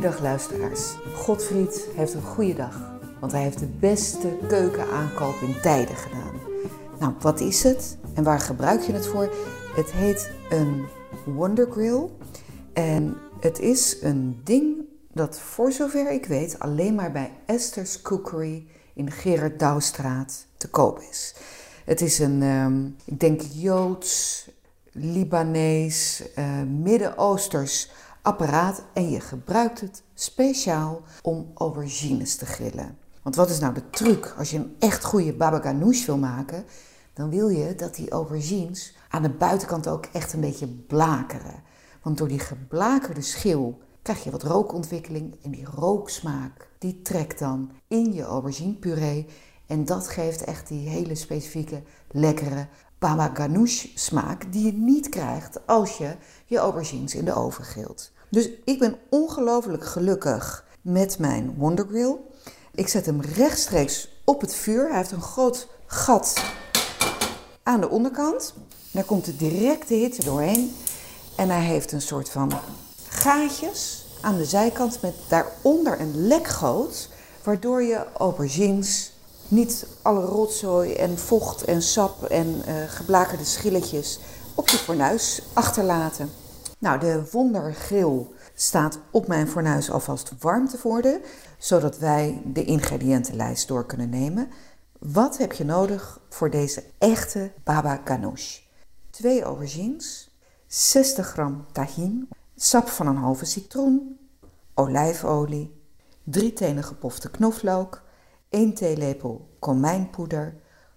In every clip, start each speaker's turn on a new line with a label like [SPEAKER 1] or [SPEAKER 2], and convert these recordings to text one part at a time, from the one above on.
[SPEAKER 1] Goedemiddag luisteraars. Godfried heeft een goede dag, want hij heeft de beste keukenaankoop in tijden gedaan. Nou, wat is het en waar gebruik je het voor? Het heet een Wonder Grill en het is een ding dat voor zover ik weet alleen maar bij Esther's Cookery in Gerard Douwstraat te koop is. Het is een, ehm, ik denk Joods, Libanees, uh, Midden-Oosters apparaat en je gebruikt het speciaal om aubergines te grillen. Want wat is nou de truc als je een echt goede baba ganoush wil maken? Dan wil je dat die aubergines aan de buitenkant ook echt een beetje blakeren. Want door die geblakerde schil krijg je wat rookontwikkeling en die rooksmaak die trekt dan in je auberginepuree en dat geeft echt die hele specifieke lekkere baba ganoush smaak die je niet krijgt als je je aubergines in de oven grilt. Dus ik ben ongelooflijk gelukkig met mijn Wonder Grill. Ik zet hem rechtstreeks op het vuur. Hij heeft een groot gat aan de onderkant. Daar komt de directe hitte doorheen. En hij heeft een soort van gaatjes aan de zijkant met daaronder een lekgoot, waardoor je aubergines niet alle rotzooi en vocht en sap en uh, geblakerde schilletjes op je fornuis achterlaten. Nou, de Wondergrill staat op mijn fornuis alvast warm te worden, zodat wij de ingrediëntenlijst door kunnen nemen. Wat heb je nodig voor deze echte baba ganoush? Twee aubergines, 60 gram tahin, sap van een halve citroen, olijfolie, drie tenen gepofte knoflook, 1 theelepel komijnpoeder,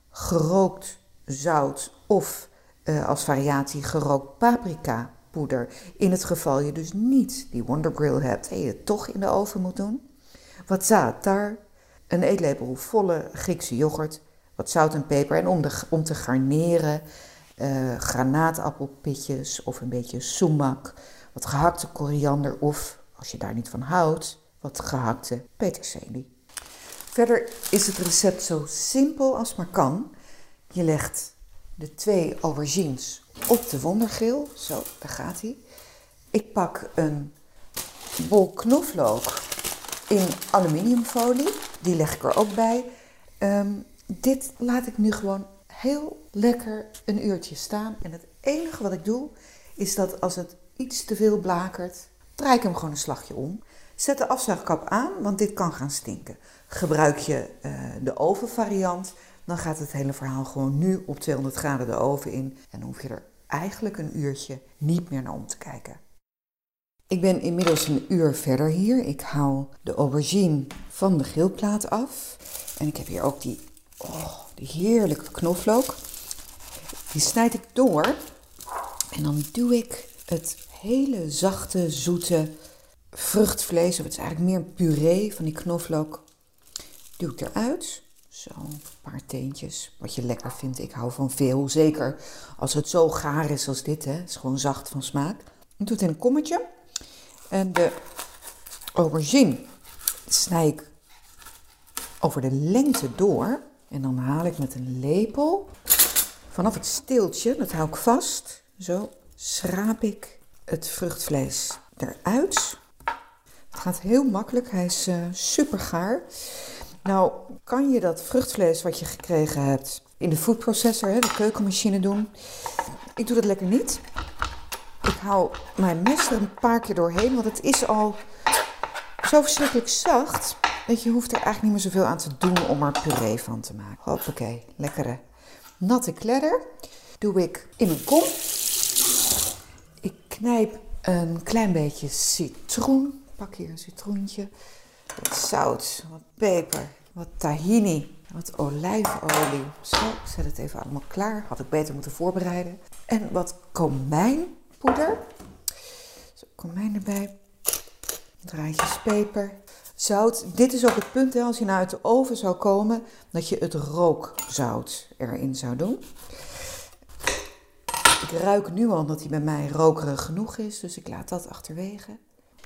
[SPEAKER 1] gerookt zout of uh, als variatie gerookt paprika poeder. In het geval je dus niet die Wonder Grill hebt en je het toch in de oven moet doen. Wat zaatar, een eetlepel volle Griekse yoghurt, wat zout en peper. En om te garneren, uh, granaatappelpitjes of een beetje sumac, wat gehakte koriander of, als je daar niet van houdt, wat gehakte peterselie. Verder is het recept zo simpel als maar kan. Je legt de twee aubergines op de wondergeel. Zo, daar gaat hij. Ik pak een bol knoflook in aluminiumfolie. Die leg ik er ook bij. Ehm, dit laat ik nu gewoon heel lekker een uurtje staan. En het enige wat ik doe, is dat als het iets te veel blakert, draai ik hem gewoon een slagje om. Zet de afzuigkap aan, want dit kan gaan stinken. Gebruik je uh, de ovenvariant, dan gaat het hele verhaal gewoon nu op 200 graden de oven in. En dan hoef je er eigenlijk een uurtje niet meer naar om te kijken. Ik ben inmiddels een uur verder hier. Ik haal de aubergine van de grillplaat af. En ik heb hier ook die, oh, die heerlijke knoflook. Die snijd ik door. En dan doe ik het hele zachte, zoete vruchtvlees, of het is eigenlijk meer puree van die knoflook, doe ik eruit. Zo, een paar teentjes. Wat je lekker vindt. Ik hou van veel. Zeker als het zo gaar is als dit. Hè. Het is gewoon zacht van smaak. Ik doe het in een kommetje. En de aubergine snij ik over de lengte door. En dan haal ik met een lepel vanaf het steeltje, dat hou ik vast. Zo schraap ik het vruchtvlees eruit. Gaat heel makkelijk. Hij is uh, super gaar. Nou, kan je dat vruchtvlees wat je gekregen hebt in de foodprocessor, hè, de keukenmachine doen? Ik doe dat lekker niet. Ik hou mijn mes er een paar keer doorheen, want het is al zo verschrikkelijk zacht. Dat je hoeft er eigenlijk niet meer zoveel aan te doen om er puree van te maken. Hoppakee, lekkere natte kledder doe ik in een kom. Ik knijp een klein beetje citroen. Pak hier een citroentje wat zout, wat peper, wat tahini, wat olijfolie. Zo, ik zet het even allemaal klaar. Had ik beter moeten voorbereiden. En wat komijnpoeder. Zo, komijn erbij. Draadjes peper. Zout. Dit is ook het punt, hè, als je nou uit de oven zou komen, dat je het rookzout erin zou doen. Ik ruik nu al dat hij bij mij rokerig genoeg is, dus ik laat dat achterwege.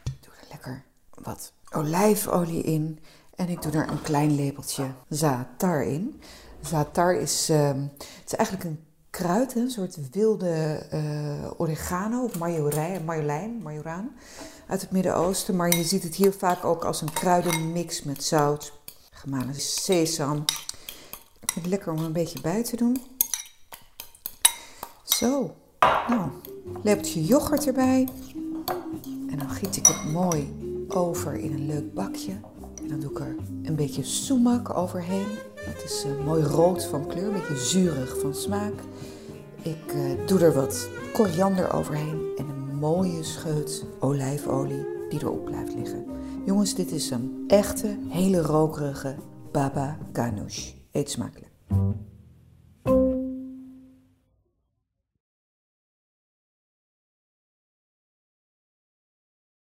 [SPEAKER 1] Ik doe er lekker wat olijfolie in en ik doe er een klein lepeltje zaatar in. Zaatar is, uh, het is eigenlijk een kruid, een soort wilde uh, oregano of marjolein, marjolein, majoraan uit het Midden-Oosten. Maar je ziet het hier vaak ook als een kruidenmix met zout, gemalen sesam. Ik vind het lekker om een beetje bij te doen. Zo, nou, lepeltje yoghurt erbij. En dan giet ik het mooi over in een leuk bakje. En dan doe ik er een beetje sumac overheen. Het is uh, mooi rood van kleur, een beetje zuurig van smaak. Ik uh, doe er wat koriander overheen en een mooie scheut olijfolie die erop blijft liggen. Jongens, dit is een echte, hele rokerige baba ganoush. Eet smakelijk.